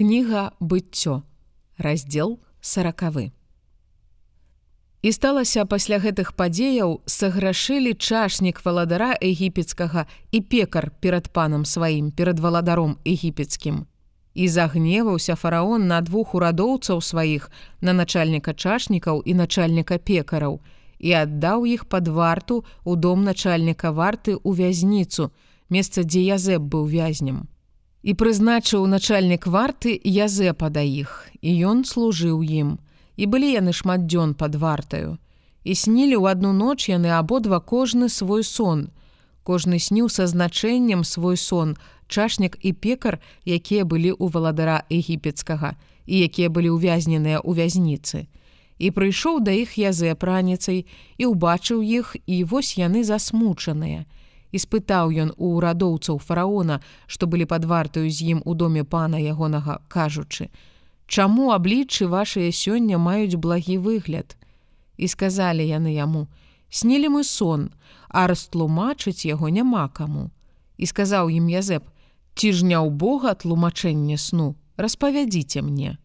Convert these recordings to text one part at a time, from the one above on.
Кніга быццё, раздзел сорокавы. І сталася пасля гэтых падзеяў саграшылі чашнік валадара егіпецкага і пекар перад панам сваім перад валадаром егіпецкім. І загневаўся фараон на двух урадоўцаў сваіх на начальніка чашнікаў і начальніка пекараў і аддаў іх пад варту у дом начальніка варты ў вязніцу, месца, дзе язэб быў вязнем. І прызначыў начальнік варты язэпа да іх, і ён служыў ім. І былі яны шмат дзён пад вартаю. І снілі ў адну ноч яны абодва кожны свой сон. Кожны сніў са значэннем свой сон, чашнік і пекар, якія былі ў валадара егіпецкага і якія былі ўвязненыя ў вязніцы. І прыйшоў да іх язэп раніцай і ўбачыў іх, і вось яны засмучаныя і спытаў ён у ўрадоўцаў фараона, што былі пад вартаю з ім у доме пана ягонага, кажучы: « Чаму абліччы вашыя сёння маюць благі выгляд? І сказалі яны яму: « Снілі мы сон, а растлумачыць яго няма каму. І сказаў ім Язэп: « Ці ж не ў Бога тлумачэнне сну, распавядзіце мне.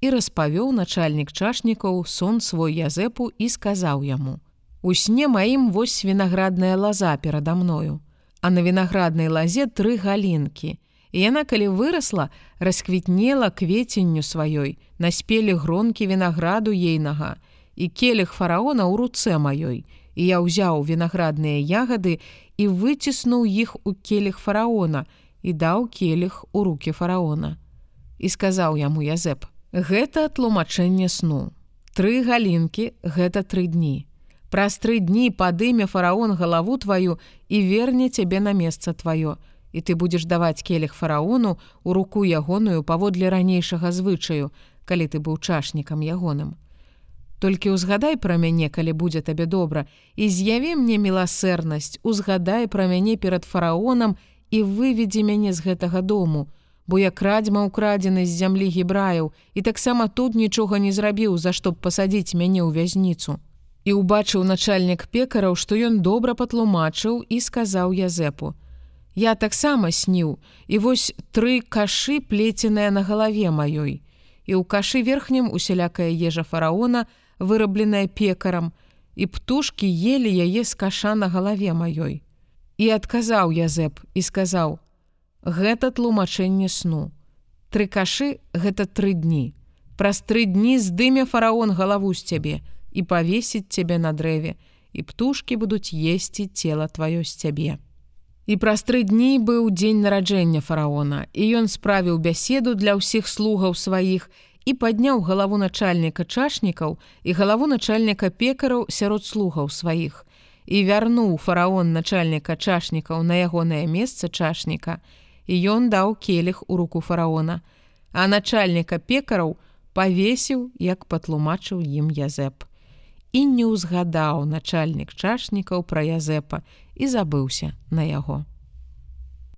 І распавёў начальнік чашнікаў сон свой Язэпу і сказаў яму: « У сне маім вось вінаградная лаза перада мною, а на вінаграднай лазе тры галінкі. І яна, калі вырасла, расквітнела кветенню сваёй, наспелі гронкі вінаграду ейнага, і келіх фараона ў руцэ маёй. І я ўзяў вінаградныя ягады і выціснуў іх у келіх фараона і даў келіх у руки фараона. І сказаў яму Язэп: « Гэта тлумачэнне сну. Тры галінкі гэта тры дні. Праз тры дні падыме фараон галаву тваю і верне цябе на месца тваё. І ты будзеш даваць келіх фараону у руку ягоную паводле ранейшага звычаю, калі ты быў чашнікам ягоным. Толькі ўзгадай пра мяне, калі будзе табе добра, і з'яві мне міласэрнасць, узгадай пра мяне перад фараонам і выведзі мяне з гэтага дому, бо я крадзьма украдзены з зямлі гібраяў і таксама тут нічога не зрабіў, за што б пасадзіць мяне ў вязніцу і ўбачыў начальнік пекараў, што ён добра патлумачыў і сказаў Язэпу: « Я таксама сніў, і вось тры кашы плеценыя на галаве маёй. І ў кашы верхнім усялякая ежа фараона, вырабленая пекарам, і птушкі елі яе з каша на галаве маёй. І адказаў Язэп і сказаў: « Гэта тлумачэнне сну. Тры кашы гэта тры дні. Праз тры дні здыме фараон галаву з цябе, і павесіць цябе на дрэве, і птушки будуць есці цела тваё з цябе. І праз тры дні быў дзень нараджэння фараона, і ён справіў бяседу для ўсіх слугаў сваіх і падняў галаву начальніка чашнікаў і галаву начальніка пекараў сярод слугаў сваіх. І вярнуў фараон начальніка чашнікаў на ягонае месца чашніка, і ён даў келіх у руку фараона, а начальніка пекараў павесіў, як патлумачыў ім язэп і не ўзгадаў начальнік чашнікаў пра Язэпа і забыўся на яго.